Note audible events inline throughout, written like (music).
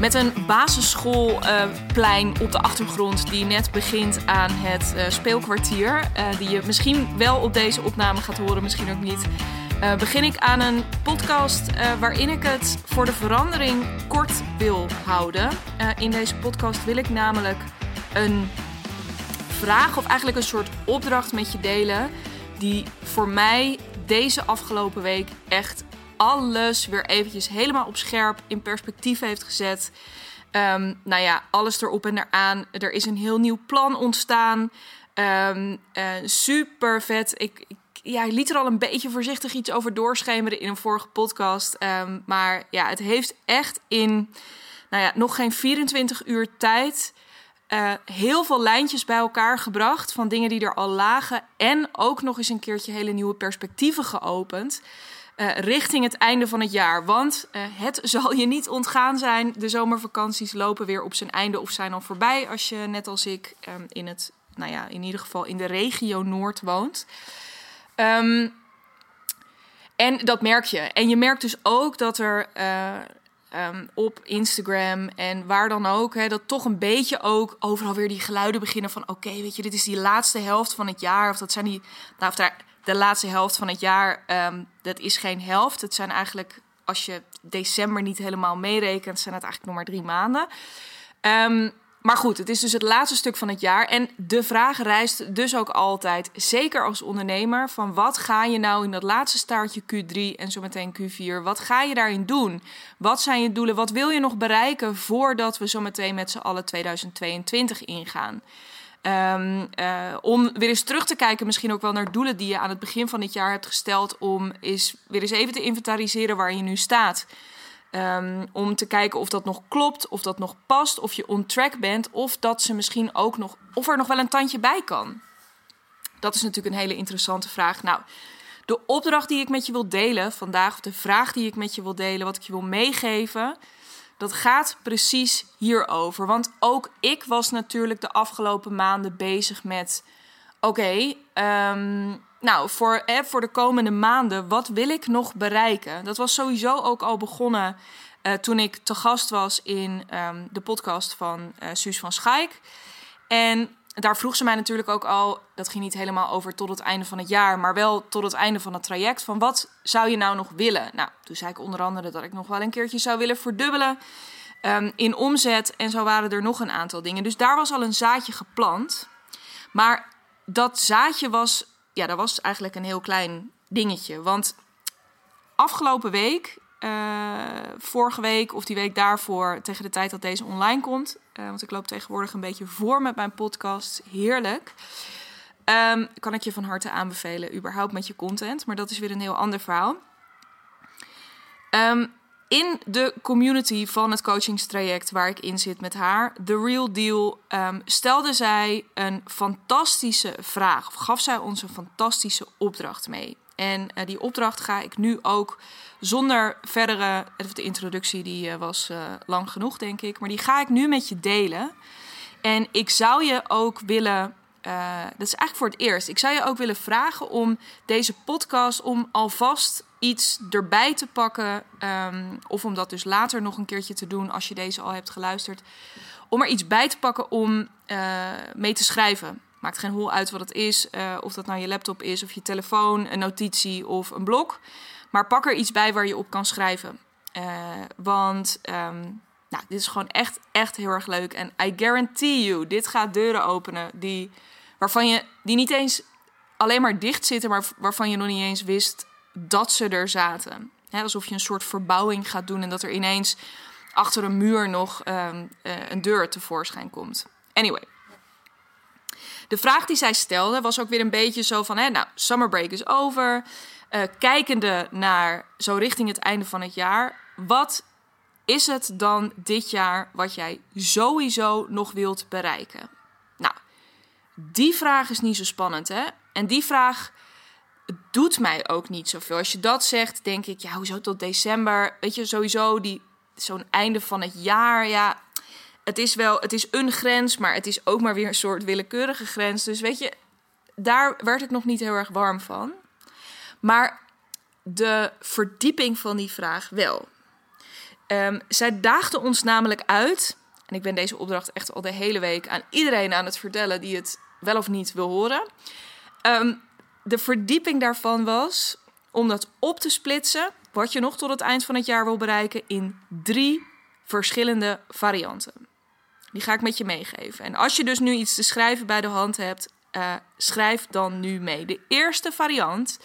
Met een basisschoolplein op de achtergrond die net begint aan het uh, speelkwartier. Uh, die je misschien wel op deze opname gaat horen, misschien ook niet. Uh, begin ik aan een podcast waarin ik het voor de verandering kort wil houden. in deze podcast wil ik namelijk een vraag of eigenlijk een soort opdracht met je delen. Die voor mij deze afgelopen week echt alles weer eventjes helemaal op scherp in perspectief heeft gezet. Um, nou ja, alles erop en eraan. Er is een heel nieuw plan ontstaan. Um, uh, super vet. Ik, ik, ja, ik liet er al een beetje voorzichtig iets over doorschemeren in een vorige podcast. Um, maar ja, het heeft echt in nou ja, nog geen 24 uur tijd uh, heel veel lijntjes bij elkaar gebracht van dingen die er al lagen. En ook nog eens een keertje hele nieuwe perspectieven geopend. Uh, richting het einde van het jaar. Want uh, het (laughs) zal je niet ontgaan zijn. De zomervakanties lopen weer op zijn einde of zijn al voorbij. Als je net als ik um, in het, nou ja, in ieder geval in de regio Noord woont. Um, en dat merk je. En je merkt dus ook dat er uh, um, op Instagram en waar dan ook, dat toch een beetje ook overal weer die geluiden beginnen van: oké, weet je, dit is die laatste helft van het jaar. Of dat zijn die. Nou, of daar, de laatste helft van het jaar, um, dat is geen helft. Het zijn eigenlijk, als je december niet helemaal meerekent, zijn het eigenlijk nog maar drie maanden. Um, maar goed, het is dus het laatste stuk van het jaar. En de vraag rijst dus ook altijd, zeker als ondernemer, van wat ga je nou in dat laatste staartje Q3 en zometeen Q4, wat ga je daarin doen? Wat zijn je doelen? Wat wil je nog bereiken voordat we zometeen met z'n allen 2022 ingaan? Um, uh, om weer eens terug te kijken, misschien ook wel naar doelen die je aan het begin van dit jaar hebt gesteld, om eens weer eens even te inventariseren waar je nu staat. Um, om te kijken of dat nog klopt, of dat nog past, of je on track bent, of dat ze misschien ook nog, of er nog wel een tandje bij kan. Dat is natuurlijk een hele interessante vraag. Nou, de opdracht die ik met je wil delen vandaag, of de vraag die ik met je wil delen, wat ik je wil meegeven, dat gaat precies hierover. Want ook ik was natuurlijk de afgelopen maanden bezig met: oké, um, nou, voor, hè, voor de komende maanden, wat wil ik nog bereiken? Dat was sowieso ook al begonnen uh, toen ik te gast was in um, de podcast van uh, Suus van Schaik. En daar vroeg ze mij natuurlijk ook al, dat ging niet helemaal over tot het einde van het jaar, maar wel tot het einde van het traject, van wat zou je nou nog willen? Nou, toen zei ik onder andere dat ik nog wel een keertje zou willen verdubbelen um, in omzet. En zo waren er nog een aantal dingen. Dus daar was al een zaadje geplant. Maar dat zaadje was ja, dat was eigenlijk een heel klein dingetje. Want afgelopen week, vorige week of die week daarvoor, tegen de tijd dat deze online komt, uh, want ik loop tegenwoordig een beetje voor met mijn podcast, heerlijk. Um, kan ik je van harte aanbevelen, überhaupt met je content, maar dat is weer een heel ander verhaal. Um, in de community van het coachingstraject waar ik in zit met haar, The Real Deal, um, stelde zij een fantastische vraag. Of gaf zij ons een fantastische opdracht mee. En uh, die opdracht ga ik nu ook zonder verdere. De introductie die uh, was uh, lang genoeg, denk ik. Maar die ga ik nu met je delen. En ik zou je ook willen. dat is eigenlijk voor het eerst. Ik zou je ook willen vragen om deze podcast om alvast iets erbij te pakken. Um, of om dat dus later nog een keertje te doen als je deze al hebt geluisterd. Om er iets bij te pakken om mee te schrijven. Maakt geen hol uit wat het is. Uh, of dat nou je laptop is of je telefoon, een notitie of een blok. Maar pak er iets bij waar je op kan schrijven. Uh, want um, nou, dit is gewoon echt, echt heel erg leuk. En I guarantee you, dit gaat deuren openen die, waarvan je, die niet eens alleen maar dicht zitten, maar waarvan je nog niet eens wist dat ze er zaten. alsof je een soort verbouwing gaat doen en dat er ineens achter een muur nog um, uh, een deur tevoorschijn komt. Anyway. De vraag die zij stelde was ook weer een beetje zo van: hè, nou, summer break is over. Uh, kijkende naar zo richting het einde van het jaar. Wat is het dan dit jaar wat jij sowieso nog wilt bereiken? Nou, die vraag is niet zo spannend, hè? En die vraag doet mij ook niet zoveel. Als je dat zegt, denk ik, ja, hoezo tot december? Weet je, sowieso die, zo'n einde van het jaar, ja, het is wel, het is een grens, maar het is ook maar weer een soort willekeurige grens. Dus weet je, daar werd ik nog niet heel erg warm van. Maar de verdieping van die vraag wel. Um, zij daagde ons namelijk uit. En ik ben deze opdracht echt al de hele week aan iedereen aan het vertellen die het wel of niet wil horen. Ehm, de verdieping daarvan was om dat op te splitsen, wat je nog tot het eind van het jaar wil bereiken, in drie verschillende varianten. Die ga ik met je meegeven. En als je dus nu iets te schrijven bij de hand hebt, uh, schrijf dan nu mee. De eerste variant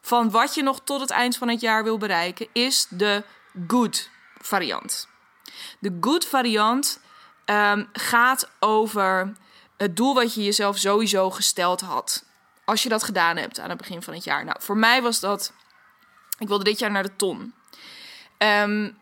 van wat je nog tot het eind van het jaar wil bereiken is de good variant. De good variant um, gaat over het doel wat je jezelf sowieso gesteld had. Als je dat gedaan hebt aan het begin van het jaar. Nou, voor mij was dat. Ik wilde dit jaar naar de ton. Um,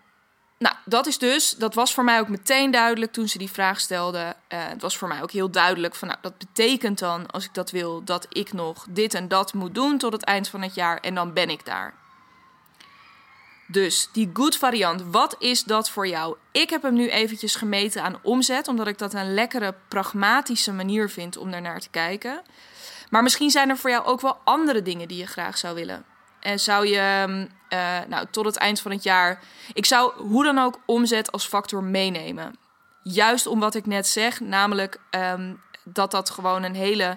nou, dat is dus, dat was voor mij ook meteen duidelijk toen ze die vraag stelde. Uh, het was voor mij ook heel duidelijk van, nou, dat betekent dan, als ik dat wil, dat ik nog dit en dat moet doen tot het eind van het jaar en dan ben ik daar. Dus die good variant, wat is dat voor jou? Ik heb hem nu eventjes gemeten aan omzet, omdat ik dat een lekkere, pragmatische manier vind om daarnaar te kijken. Maar misschien zijn er voor jou ook wel andere dingen die je graag zou willen. En zou je uh, nou, tot het eind van het jaar. Ik zou hoe dan ook omzet als factor meenemen. Juist om wat ik net zeg, namelijk um, dat dat gewoon een hele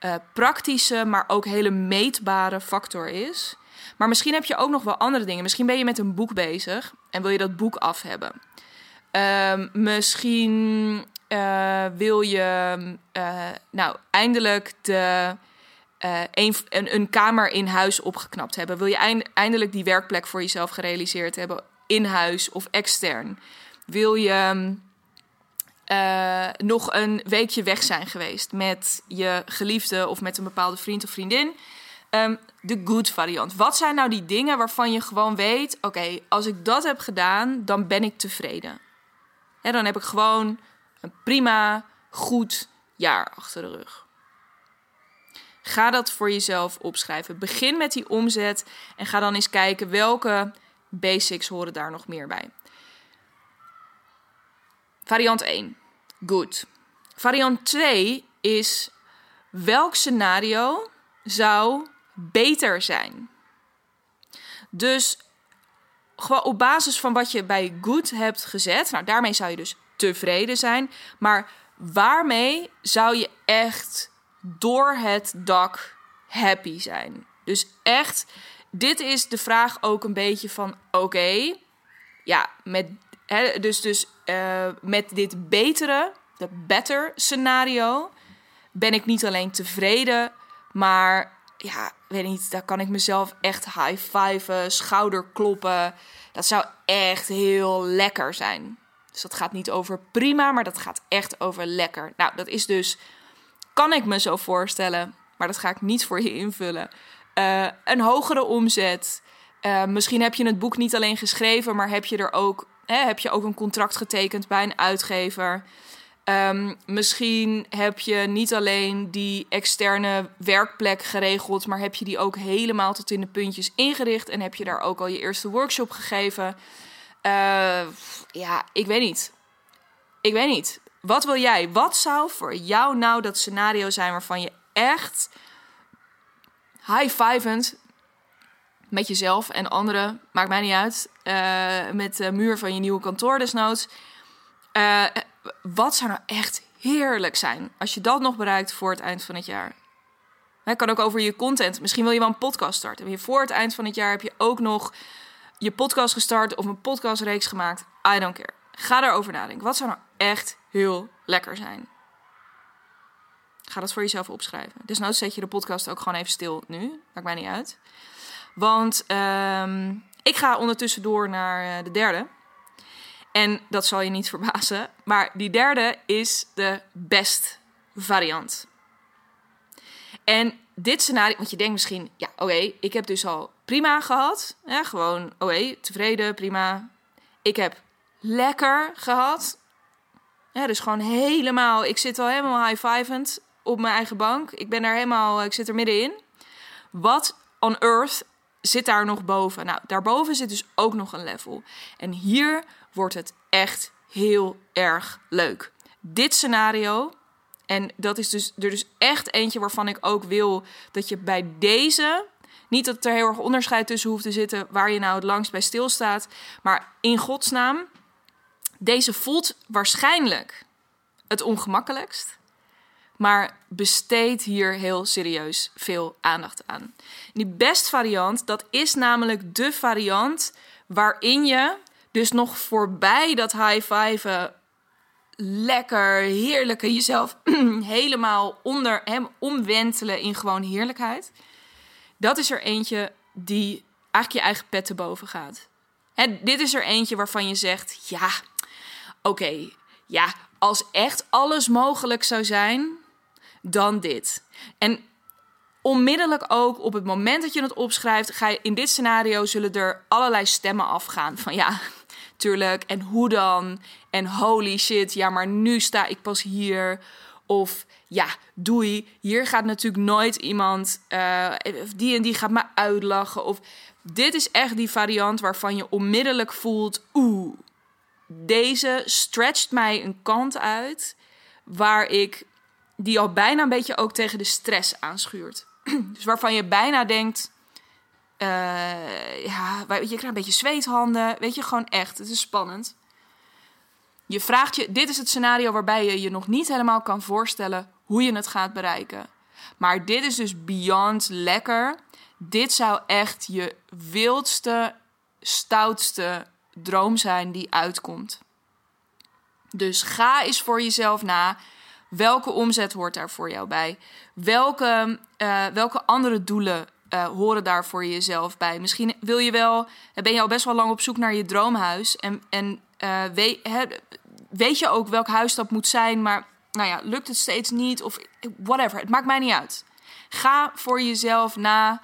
uh, praktische, maar ook hele meetbare factor is. Maar misschien heb je ook nog wel andere dingen. Misschien ben je met een boek bezig en wil je dat boek af hebben. Um, misschien uh, wil je nou eindelijk de uh, een, een, een, kamer in huis opgeknapt hebben? Wil je eindelijk die werkplek voor jezelf gerealiseerd hebben, in huis of extern? Wil je uh, nog een weekje weg zijn geweest met je geliefde of met een bepaalde vriend of vriendin? Um, de good variant. Wat zijn nou die dingen waarvan je gewoon weet: oké, als ik dat heb gedaan, dan ben ik tevreden. Ja, dan heb ik gewoon een prima, goed jaar achter de rug. Ga dat voor jezelf opschrijven. Begin met die omzet en ga dan eens kijken welke basics horen daar nog meer bij. Variant 1. Good. Variant 2 is welk scenario zou beter zijn? Dus gewoon op basis van wat je bij good hebt gezet, nou daarmee zou je dus tevreden zijn, maar waarmee zou je echt door het dak happy zijn. Dus echt, dit is de vraag ook een beetje van: oké, ja, met, dus, dus uh, met dit betere, de better scenario, ben ik niet alleen tevreden, maar ja, weet niet, daar kan ik mezelf echt high-fiven, schouder kloppen. Dat zou echt heel lekker zijn. Dus dat gaat niet over prima, maar dat gaat echt over lekker. Nou, dat is dus kan ik me zo voorstellen, maar dat ga ik niet voor je invullen. Uh, een hogere omzet. Uh, misschien heb je het boek niet alleen geschreven, maar heb je er ook, hè, heb je ook een contract getekend bij een uitgever. Um, misschien heb je niet alleen die externe werkplek geregeld, maar heb je die ook helemaal tot in de puntjes ingericht en heb je daar ook al je eerste workshop gegeven. Uh, ja, ik weet niet. Ik weet niet. Wat wil jij? Wat zou voor jou nou dat scenario zijn waarvan je echt high-fivend met jezelf en anderen, maakt mij niet uit, uh, met de muur van je nieuwe kantoor desnoods. Uh, wat zou nou echt heerlijk zijn als je dat nog bereikt voor het eind van het jaar? Het kan ook over je content. Misschien wil je wel een podcast starten. En voor het eind van het jaar heb je ook nog je podcast gestart of een podcastreeks gemaakt. I don't care. Ga daarover nadenken. Wat zou nou echt heel lekker zijn? Ga dat voor jezelf opschrijven. Desnoods zet je de podcast ook gewoon even stil nu. Maakt mij niet uit. Want um, ik ga ondertussen door naar eh, de derde. En dat zal je niet (laughs) verbazen. Maar die derde is de best variant. En dit scenario, want je denkt misschien, ja, oké, ik heb dus al prima gehad. Ja, gewoon, oké, tevreden, prima. Ik heb lekker gehad. Ja, dus gewoon helemaal. Ik zit al helemaal high-fivend op mijn eigen bank. Ik ben daar helemaal. Ik zit er middenin. Wat on earth zit daar nog boven? Nou, daarboven zit dus ook nog een level. En hier wordt het echt heel erg leuk. Dit scenario. En dat is dus er dus echt eentje waarvan ik ook wil dat je bij deze Niet dat er heel erg onderscheid tussen hoeft te zitten waar je nou het langst bij stilstaat. Maar in godsnaam, deze voelt waarschijnlijk het ongemakkelijkst. Maar besteed hier heel serieus veel aandacht aan. Die best variant, dat is namelijk de variant waarin je dus nog voorbij dat high-fiven lekker, heerlijke jezelf (clears throat) helemaal onder hem omwentelen in gewoon heerlijkheid. Dat is er eentje die eigenlijk je eigen pet te boven gaat. En dit is er eentje waarvan je zegt: ja, oké, ja, als echt alles mogelijk zou zijn, dan dit. En onmiddellijk ook op het moment dat je het opschrijft, ga je in dit scenario zullen er allerlei stemmen afgaan. Van ja, tuurlijk en hoe dan? En holy shit, ja, maar nu sta ik pas hier. Of ja, doei, hier gaat natuurlijk nooit iemand uh, die en die gaat me uitlachen. Of dit is echt die variant waarvan je onmiddellijk voelt oeh, deze stretcht mij een kant uit waar ik die al bijna een beetje ook tegen de stress aanschuurt. (clears throat) dus waarvan je bijna denkt, uh, ja, je krijgt een beetje zweethanden, weet je, gewoon echt, het is spannend. Je vraagt je, dit is het scenario waarbij je je nog niet helemaal kan voorstellen hoe je het gaat bereiken. Maar dit is dus beyond lekker. Dit zou echt je wildste, stoutste droom zijn die uitkomt. Dus ga eens voor jezelf na. Welke omzet hoort daar voor jou bij? Welke, uh, welke andere doelen uh, horen daar voor jezelf bij? Misschien wil je wel, ben je al best wel lang op zoek naar je droomhuis. En, en weet, weet je ook welk huis dat moet zijn, maar nou ja, lukt het steeds niet of whatever. Het maakt mij niet uit. Ga voor jezelf na.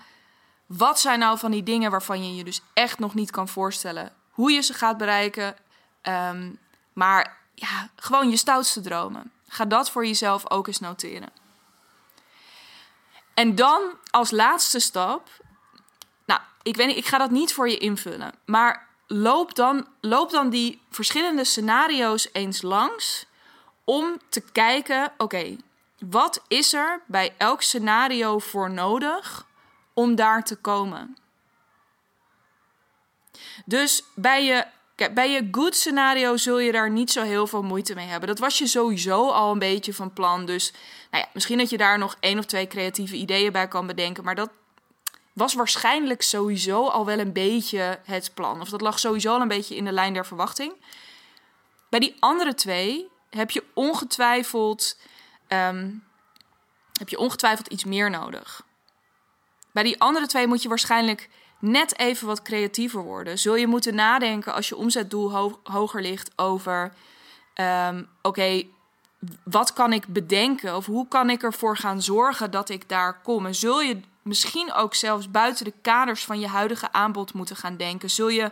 Wat zijn nou van die dingen waarvan je je dus echt nog niet kan voorstellen? Hoe je ze gaat bereiken. Um, maar ja, gewoon je stoutste dromen. Ga dat voor jezelf ook eens noteren. En dan als laatste stap. Nou, ik weet niet, ik ga dat niet voor je invullen. Maar loop dan, loop dan die verschillende scenario's eens langs. Om te kijken, oké, wat is er bij elk scenario voor nodig om daar te komen? Dus bij je bij je good scenario zul je daar niet zo heel veel moeite mee hebben. Dat was je sowieso al een beetje van plan. Dus nou ja, misschien dat je daar nog één of twee creatieve ideeën bij kan bedenken. Maar dat was waarschijnlijk sowieso al wel een beetje het plan. Of dat lag sowieso al een beetje in de lijn der verwachting. Bij die andere twee heb je ongetwijfeld, um, heb je ongetwijfeld iets meer nodig. Bij die andere twee moet je waarschijnlijk net even wat creatiever worden. Zul je moeten nadenken als je omzetdoel hoger ligt over: ehm, oké, wat kan ik bedenken of hoe kan ik ervoor gaan zorgen dat ik daar kom? En zul je misschien ook zelfs buiten de kaders van je huidige aanbod moeten gaan denken? Zul je,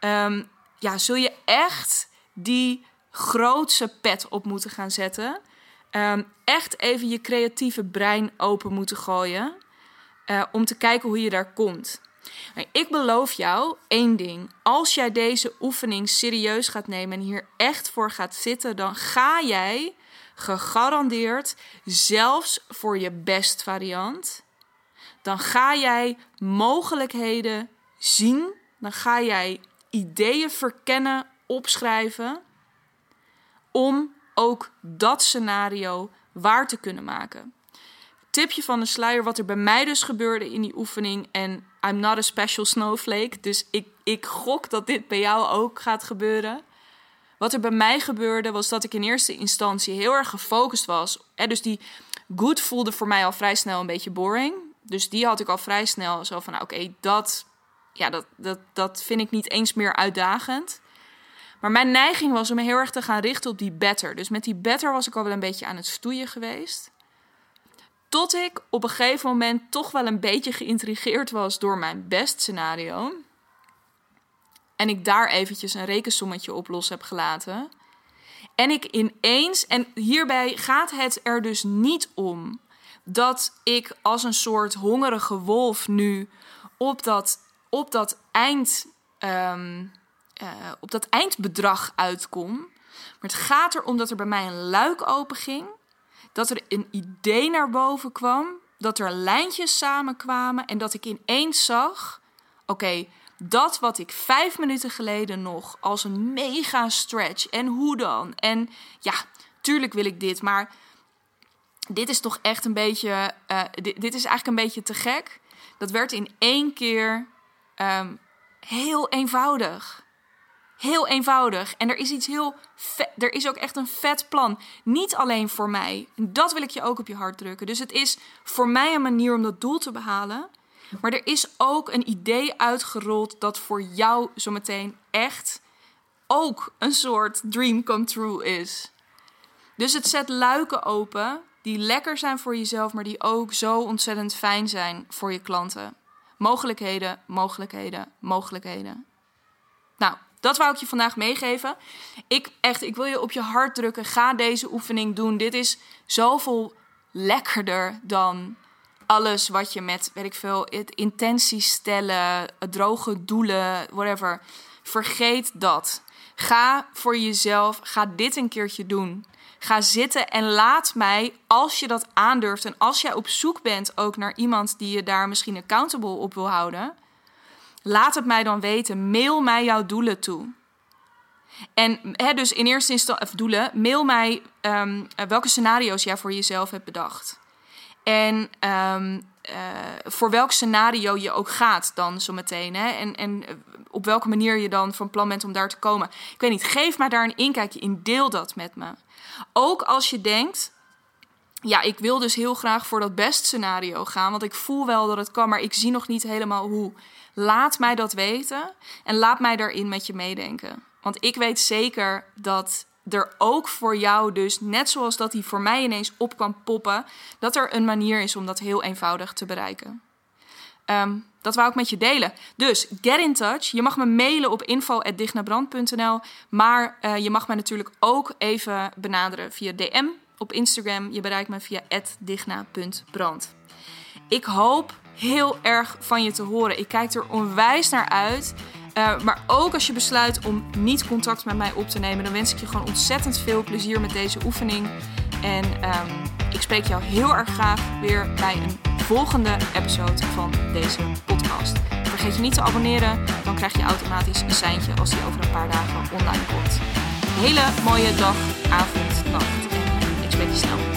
ehm, ja, zul je echt die grootse pet op moeten gaan zetten? Ehm, echt even je creatieve brein open moeten gooien. Uh, om te kijken hoe je daar komt. Ik beloof jou één ding. Als jij deze oefening serieus gaat nemen en hier echt voor gaat zitten, dan ga jij gegarandeerd, zelfs voor je best variant, dan ga jij mogelijkheden zien. Dan ga jij ideeën verkennen, opschrijven. Om ook dat scenario waar te kunnen maken tipje van de sluier wat er bij mij dus gebeurde in die oefening. En I'm not a special snowflake. Dus ik, ik gok dat dit bij jou ook gaat gebeuren. Wat er bij mij gebeurde was dat ik in eerste instantie heel erg gefocust was. Hè, dus die good voelde voor mij al vrij snel een beetje boring. Dus die had ik al vrij snel zo van, nou, oké, dat, ja, dat, dat, dat vind ik niet eens meer uitdagend. Maar mijn neiging was om heel erg te gaan richten op die better. Dus met die better was ik al wel een beetje aan het stoeien geweest. Tot ik op een gegeven moment toch wel een beetje geïntrigeerd was door mijn best scenario. En ik daar eventjes een rekensommetje op los heb gelaten. En ik ineens, en hierbij gaat het er dus niet om dat ik als een soort hongerige wolf nu op dat, op dat, eind, um, uh, op dat eindbedrag uitkom. Maar het gaat erom dat er bij mij een luik open ging dat er een idee naar boven kwam dat er lijntjes samenkwamen en dat ik ineens zag: oké, dat wat ik vijf minuten geleden nog als een mega stretch en hoe dan? En ja, tuurlijk wil ik dit, maar dit is toch echt een beetje, uh, dit, is eigenlijk een beetje te gek. Dat werd in één keer um, heel eenvoudig. Heel eenvoudig. En er is iets heel vet, er is ook echt een vet plan. Niet alleen voor mij. Dat wil ik je ook op je hart drukken. Dus het is voor mij een manier om dat doel te behalen. Maar er is ook een idee uitgerold dat voor jou zometeen echt ook een soort dream come true is. Dus het zet luiken open die lekker zijn voor jezelf, maar die ook zo ontzettend fijn zijn voor je klanten. Mogelijkheden, mogelijkheden, mogelijkheden. Nou, dat wou ik je vandaag meegeven. Ik, echt, ik wil je op je hart drukken. Ga deze oefening doen. Dit is zoveel lekkerder dan alles wat je met, weet ik veel, intenties stellen, droge doelen, whatever. Vergeet dat. Ga voor jezelf, ga dit een keertje doen. Ga zitten en laat mij, als je dat aandurft en als jij op zoek bent ook naar iemand die je daar misschien accountable op wil houden, laat het mij dan weten. Mail mij jouw doelen toe. En hè, dus in eerste instantie, of doelen, mail mij um, welke scenario's jij voor jezelf hebt bedacht. En um, uh, voor welk scenario je ook gaat dan zometeen. En, en op welke manier je dan van plan bent om daar te komen. Ik weet niet, geef mij daar een inkijkje in. Deel dat met me. Ook als je denkt, ja, ik wil dus heel graag voor dat best scenario gaan. Want ik voel wel dat het kan, maar ik zie nog niet helemaal hoe. Laat mij dat weten en laat mij daarin met je meedenken. Want ik weet zeker dat er ook voor jou dus, net zoals dat die voor mij ineens op kan poppen, dat er een manier is om dat heel eenvoudig te bereiken. Um, dat wou ik met je delen. Dus get in touch. Je mag me mailen op info.dignabrand.nl. Maar uh, je mag me natuurlijk ook even benaderen via DM op Instagram. Je bereikt me via digna.brand. Ik hoop heel erg van je te horen. Ik kijk er onwijs naar uit. Uh, maar ook als je besluit om niet contact met mij op te nemen, dan wens ik je gewoon ontzettend veel plezier met deze oefening. En um, ik spreek jou heel erg graag weer bij een volgende episode van deze podcast. Vergeet je niet te abonneren, dan krijg je automatisch een seintje als die over een paar dagen online komt. Hele mooie dag, avond, nacht en ik spreek je snel.